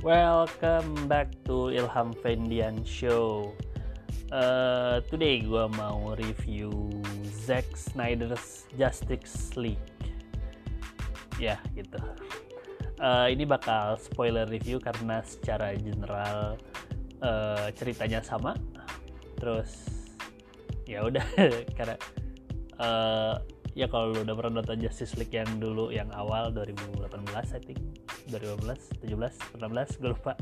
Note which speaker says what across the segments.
Speaker 1: Welcome back to Ilham Fendian Show. Uh, today gue mau review Zack Snyder's Justice League. Ya gitu. Uh, ini bakal spoiler review karena secara general uh, ceritanya sama. Terus ya udah karena uh, ya kalau udah pernah nonton Justice League yang dulu yang awal 2018 I think 2015 17 16 gue lupa.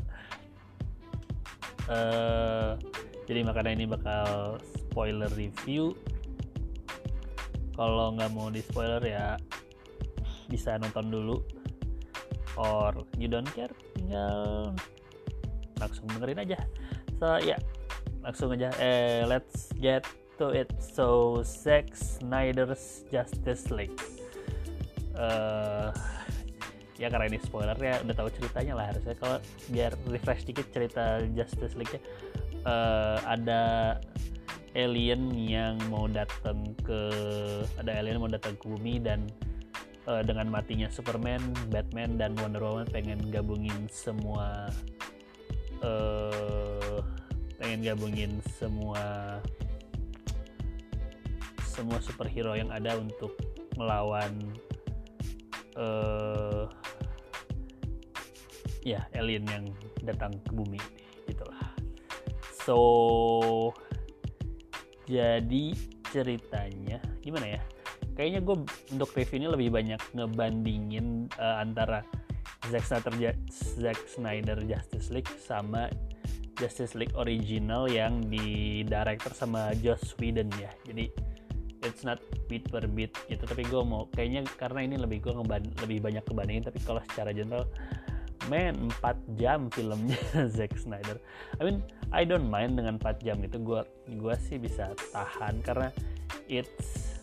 Speaker 1: Uh, jadi makanya ini bakal spoiler review. Kalau nggak mau di spoiler ya bisa nonton dulu. Or you don't care tinggal langsung dengerin aja. So ya yeah, langsung aja. Eh let's get to it. So Zack Snyder's Justice League. Uh, ya karena ini spoiler ya udah tahu ceritanya lah harusnya. Kalau biar refresh dikit cerita Justice League uh, ada alien yang mau datang ke ada alien mau datang ke bumi dan uh, dengan matinya Superman, Batman dan Wonder Woman pengen gabungin semua uh, pengen gabungin semua semua superhero yang ada untuk melawan ya alien yang datang ke bumi gitulah. So jadi ceritanya gimana ya? Kayaknya gue untuk review ini lebih banyak ngebandingin uh, antara Zack Snyder, Zack Snyder Justice League sama Justice League original yang di director sama Joss Whedon ya. Jadi it's not beat per beat gitu. Tapi gue mau kayaknya karena ini lebih gue lebih banyak kebandingin tapi kalau secara general man 4 jam filmnya Zack Snyder. I mean I don't mind dengan 4 jam itu gue gue sih bisa tahan karena it's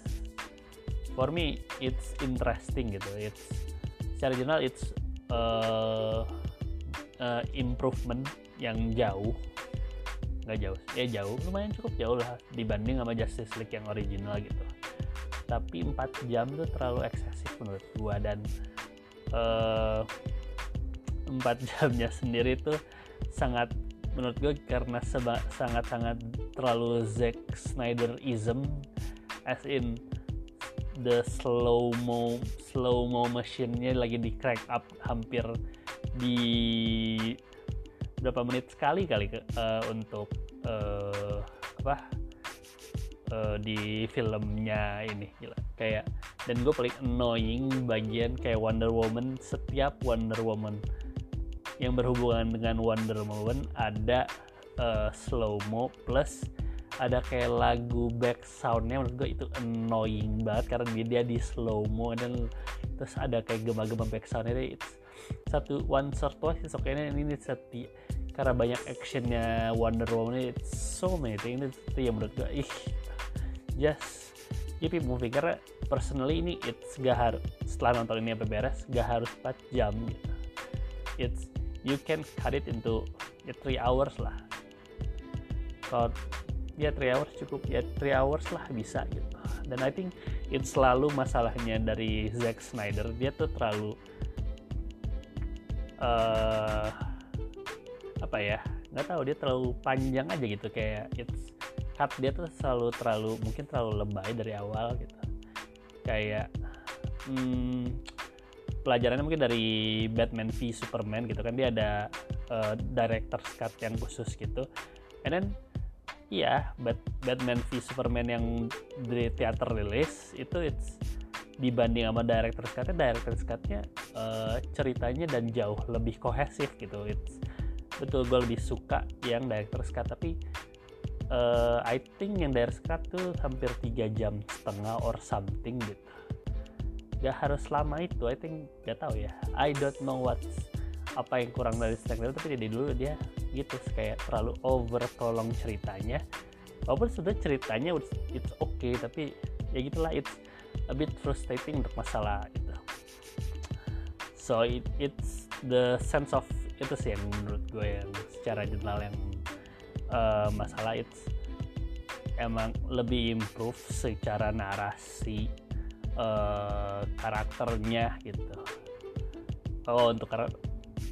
Speaker 1: for me it's interesting gitu. It's secara general it's uh, uh, improvement yang jauh. Nggak jauh ya jauh lumayan cukup jauh lah dibanding sama Justice League yang original gitu. Tapi 4 jam itu terlalu eksesif menurut gua dan uh, 4 jamnya sendiri itu sangat menurut gue karena sangat-sangat terlalu Zack Snyderism as in the slow mo slow mo machine-nya lagi di crack up hampir di berapa menit sekali kali ke, uh, untuk uh, apa uh, di filmnya ini gila. Kayak dan gue paling annoying bagian kayak Wonder Woman setiap Wonder Woman yang berhubungan dengan Wonder Woman ada uh, slow mo plus ada kayak lagu back soundnya menurut gue itu annoying banget karena dia, dia di slow mo dan terus ada kayak gema-gema back soundnya it's satu one short twice it's okay ini ini seti karena banyak actionnya Wonder Woman it's so amazing. Itu, itu yang menurut gue ih just it moving. Karena personally ini it's gak harus setelah nonton ini sampai beres gak harus 4 jam gitu. It's you can cut it into ya 3 hours lah. Kalau ya 3 hours cukup. Ya 3 hours lah bisa gitu. Dan I think it's selalu masalahnya dari Zack Snyder dia tuh terlalu uh, apa ya nggak tahu dia terlalu panjang aja gitu. Kayak it's cut dia tuh selalu terlalu mungkin terlalu lebay dari awal gitu. Kayak hmm, pelajarannya mungkin dari Batman v Superman gitu kan. Dia ada uh, director cut yang khusus gitu. And then iya Bat Batman v Superman yang dari teater rilis itu it's dibanding sama director cutnya director cutnya uh, ceritanya dan jauh lebih kohesif gitu. It's betul gue lebih suka yang director cut tapi uh, I think yang director cut tuh hampir tiga jam setengah or something gitu gak harus lama itu I think gak tahu ya. I don't know what apa yang kurang dari Snyder tapi dari dulu dia gitu kayak terlalu over prolong ceritanya. Walaupun sudah ceritanya it's, it's okay tapi ya gitulah it's a bit frustrating untuk masalah itu. So it, it's the sense of itu sih yang menurut gue yang secara general yang uh, masalah it's emang lebih improve secara narasi uh, karakternya gitu. Oh untuk karakter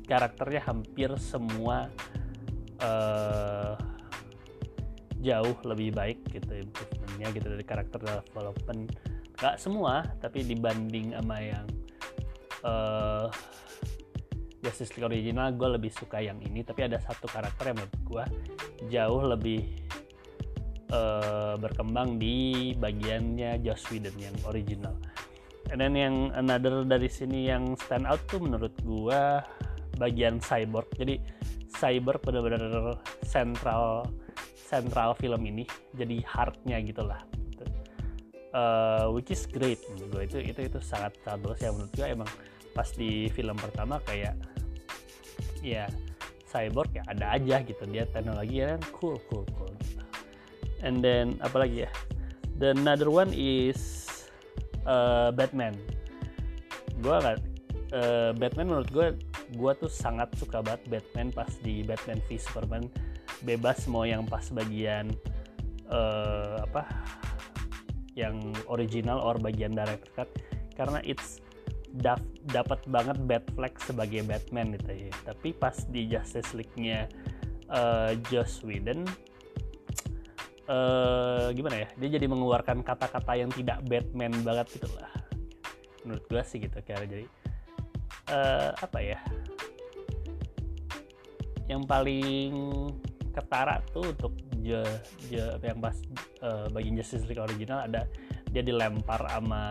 Speaker 1: karakternya hampir semua uh, jauh lebih baik gitu improvementnya gitu dari karakter development. Gak semua tapi dibanding sama yang uh, Justice League original gue lebih suka yang ini. Tapi ada satu karakter yang menurut gue jauh lebih uh, berkembang di bagiannya Joss Whedon yang original. And yang another dari sini yang stand out tuh menurut gue bagian cyborg. Jadi cyborg benar-benar sentral sentral film ini. Jadi heartnya gitulah gitu. uh, which is great gue itu itu itu sangat bagus ya menurut gue emang pas di film pertama kayak ya cyborg ya ada aja gitu. Dia teknologi ya kan cool cool cool. And then apalagi ya? The another one is uh, Batman. Gue nggak uh, Batman menurut gue gue tuh sangat suka banget Batman pas di Batman v Superman. Bebas mau yang pas bagian uh, apa yang original or bagian director cut. Karena it's dap dapat banget Batfleck sebagai Batman gitu ya. Tapi pas di Justice League-nya uh, Joss Whedon uh, gimana ya dia jadi mengeluarkan kata-kata yang tidak Batman banget gitu lah. Menurut gue sih gitu kayak jadi uh, apa ya yang paling ketara tuh untuk je, je, yang pas uh, bagian Justice League original ada dia dilempar sama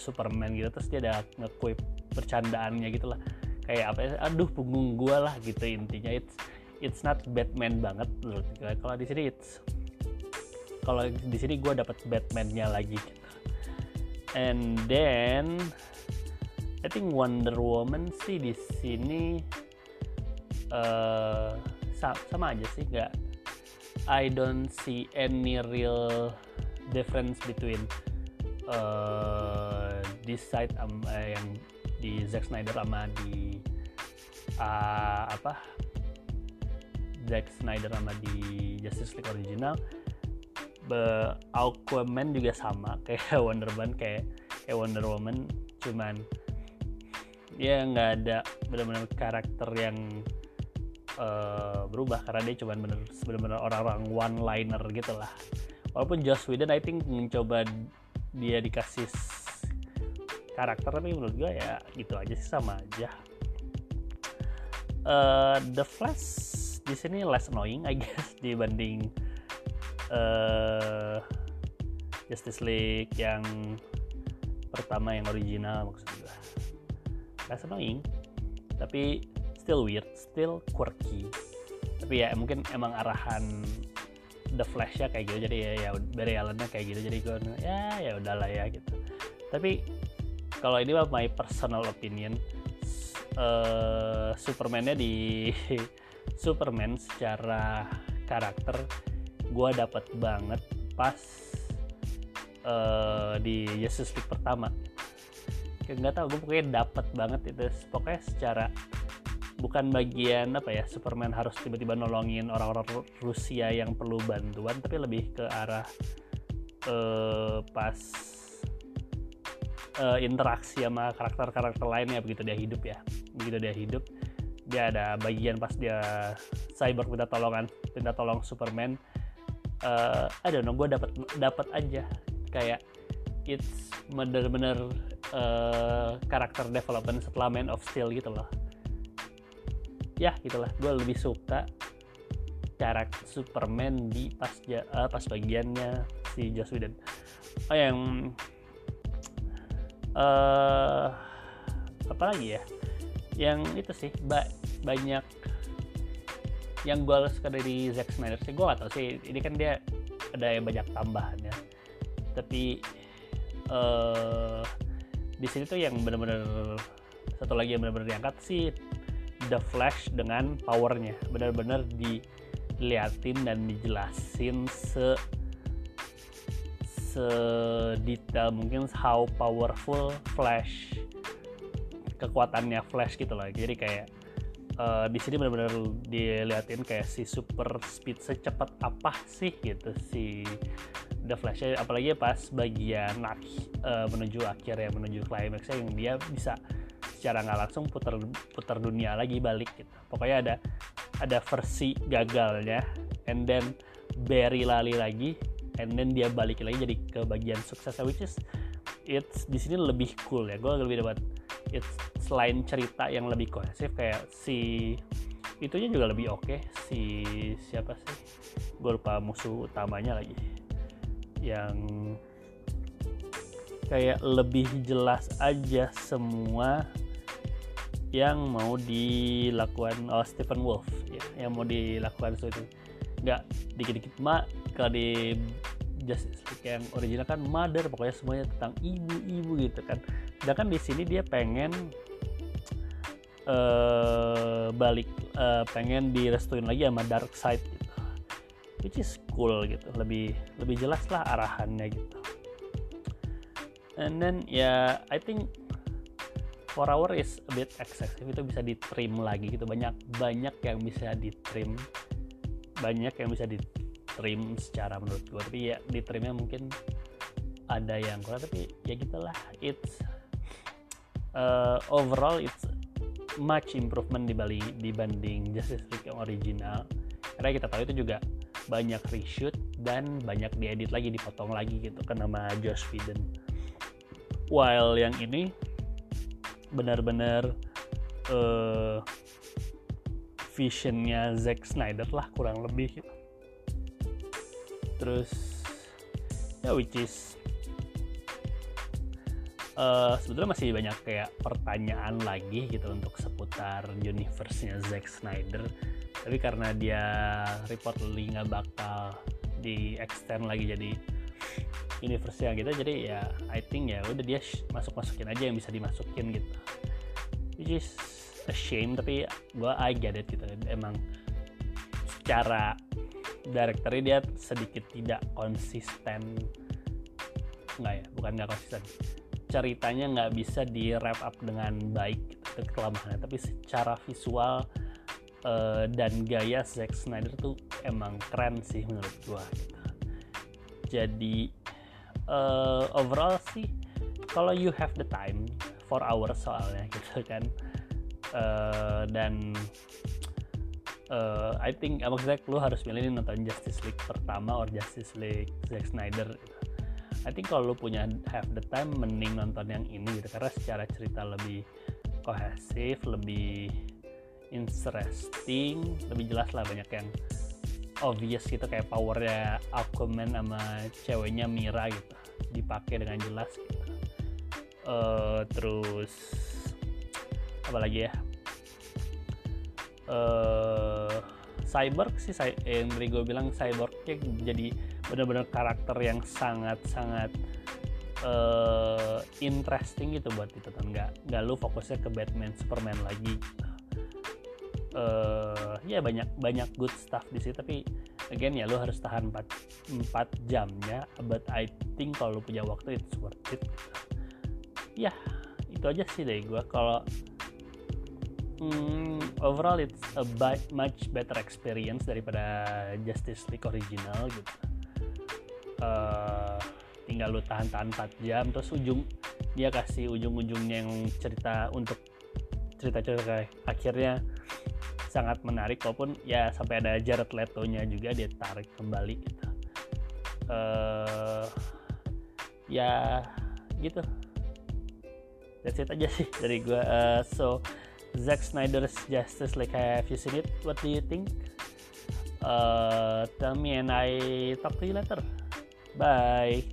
Speaker 1: Superman gitu terus dia ada nge bercandaannya gitu lah. Kayak apa ya aduh punggung gue lah gitu intinya. It's it's not Batman banget menurut gue kalau di sini it's kalau di sini gue dapat Batman-nya lagi. And then I think Wonder Woman sih di sini uh, sama aja sih nggak I don't see any real difference between uh, this side um, uh, yang di Zack Snyder sama di uh, apa? Zack Snyder sama di Justice League original Be Aquaman juga sama kayak Wonder Woman kayak kayak Wonder Woman. Cuman dia nggak ada benar-benar karakter yang uh, berubah. Karena dia cuma bener benar orang-orang one liner gitu lah. Walaupun Joss Whedon I think mencoba dia dikasih karakter. Tapi menurut gue ya gitu aja sih sama aja. Uh, The Flash di sini less annoying I guess dibanding uh, Justice League yang pertama yang original maksud gue less annoying tapi still weird still quirky. Tapi ya mungkin emang arahan The Flash ya kayak gitu jadi ya ya Barry allen kayak gitu jadi gue ya ya udahlah ya gitu. Tapi kalau ini mah my personal opinion uh, Superman-nya di Superman secara karakter gue dapet banget pas uh, di Justice League pertama. Nggak tau gue pokoknya dapet banget itu. Pokoknya secara bukan bagian apa ya Superman harus tiba-tiba nolongin orang-orang Rusia yang perlu bantuan tapi lebih ke arah uh, pas uh, interaksi sama karakter-karakter lainnya. Begitu dia hidup ya. Begitu dia hidup dia ada bagian pas dia cyber minta tolongan minta tolong Superman uh, I don't know gue dapat dapat aja. Kayak it's bener-bener uh, karakter development setelah Man of Steel gitu loh. Ya gitulah. Gue lebih suka karakter Superman di pas uh, pas bagiannya si Joss Whedon. Oh yang uh, apa lagi ya? Yang itu sih ba banyak yang gue suka dari Zack Snyder sih gue gak tau sih. Ini kan dia ada banyak tambahan ya. Tapi uh, di sini tuh yang bener-bener satu lagi yang bener-bener diangkat sih The Flash dengan powernya. Benar-benar diliatin dan dijelasin se sedetail mungkin how powerful Flash kekuatannya Flash gitu loh. Jadi kayak uh, di sini benar-benar diliatin kayak si super speed secepat apa sih gitu si The Flash apalagi pas bagian uh, menuju akhir ya menuju climaxnya yang dia bisa secara nggak langsung putar putar dunia lagi balik gitu. Pokoknya ada ada versi gagalnya and then Barry lali lagi and then dia balik lagi jadi ke bagian sukses which is it's di sini lebih cool ya. Gue lebih dapat it's selain cerita yang lebih kohesif kayak si itunya juga lebih oke. Okay. si siapa sih? Gue lupa musuh utamanya lagi. Yang kayak lebih jelas aja semua yang mau dilakukan oh Stephen Wolf ya yang mau dilakukan itu. Nggak dikit-dikit mak kalau di Justice League yang original kan mother pokoknya semuanya tentang ibu-ibu gitu kan sedangkan di sini dia pengen uh, balik uh, pengen direstuin lagi sama Dark Side gitu. Which is cool gitu. Lebih lebih jelas lah arahannya gitu. And then ya yeah, I think four hour is a bit excessive. Itu bisa di trim lagi gitu. Banyak banyak yang bisa di trim banyak yang bisa di trim secara menurut gue tapi ya di trimnya mungkin ada yang kurang. Tapi ya gitulah. It's uh, overall it's much improvement dibanding dibanding Justice League yang original karena kita tahu itu juga banyak reshoot dan banyak diedit lagi dipotong lagi gitu kan nama Josh Whedon while yang ini benar-benar uh, visionnya Zack Snyder lah kurang lebih gitu. terus ya which is uh, sebetulnya masih banyak kayak pertanyaan lagi gitu untuk seputar universe-nya Zack Snyder. Tapi karena dia reportedly nggak bakal di extend lagi jadi universe yang gitu jadi ya I think ya udah dia masuk masukin aja yang bisa dimasukin gitu. Which is a shame tapi gue I get it gitu. Emang secara directornya dia sedikit tidak konsisten. Nggak ya? Bukan nggak konsisten ceritanya nggak bisa di wrap up dengan baik gitu, kelemahannya. Tapi secara visual uh, dan gaya Zack Snyder tuh emang keren sih menurut gua gitu. jadi uh, overall sih kalau you have the time for hours soalnya gitu kan. Uh, dan uh, I think maksudnya lu harus milih nonton Justice League pertama or Justice League Zack Snyder gitu I think kalau lu punya have the time mending nonton yang ini gitu. Karena secara cerita lebih kohesif lebih interesting lebih jelas lah banyak yang obvious gitu. Kayak powernya Aquaman sama ceweknya Mira gitu. Dipakai dengan jelas gitu. Uh, terus apa lagi ya? Uh, cyborg sih yang tadi gue bilang cyborgnya jadi benar-benar karakter yang sangat-sangat uh, interesting gitu buat ditonton nggak nggak lu fokusnya ke Batman Superman lagi. Uh, ya banyak banyak good stuff di sini tapi again ya lu harus tahan 4, 4 jamnya but I think kalau lu punya waktu it's worth it. Ya itu aja sih dari gue kalau hmm, overall it's a much better experience daripada Justice League original gitu uh, tinggal lu tahan-tahan 4 jam terus ujung dia kasih ujung-ujungnya yang cerita untuk cerita-cerita akhirnya sangat menarik walaupun ya sampai ada Jared Leto-nya juga dia tarik kembali gitu. Uh, ya gitu. That's it aja sih dari gue uh, so Zack Snyder's Justice League have you seen it? What do you think? Uh, tell me and I talk to you later Bye.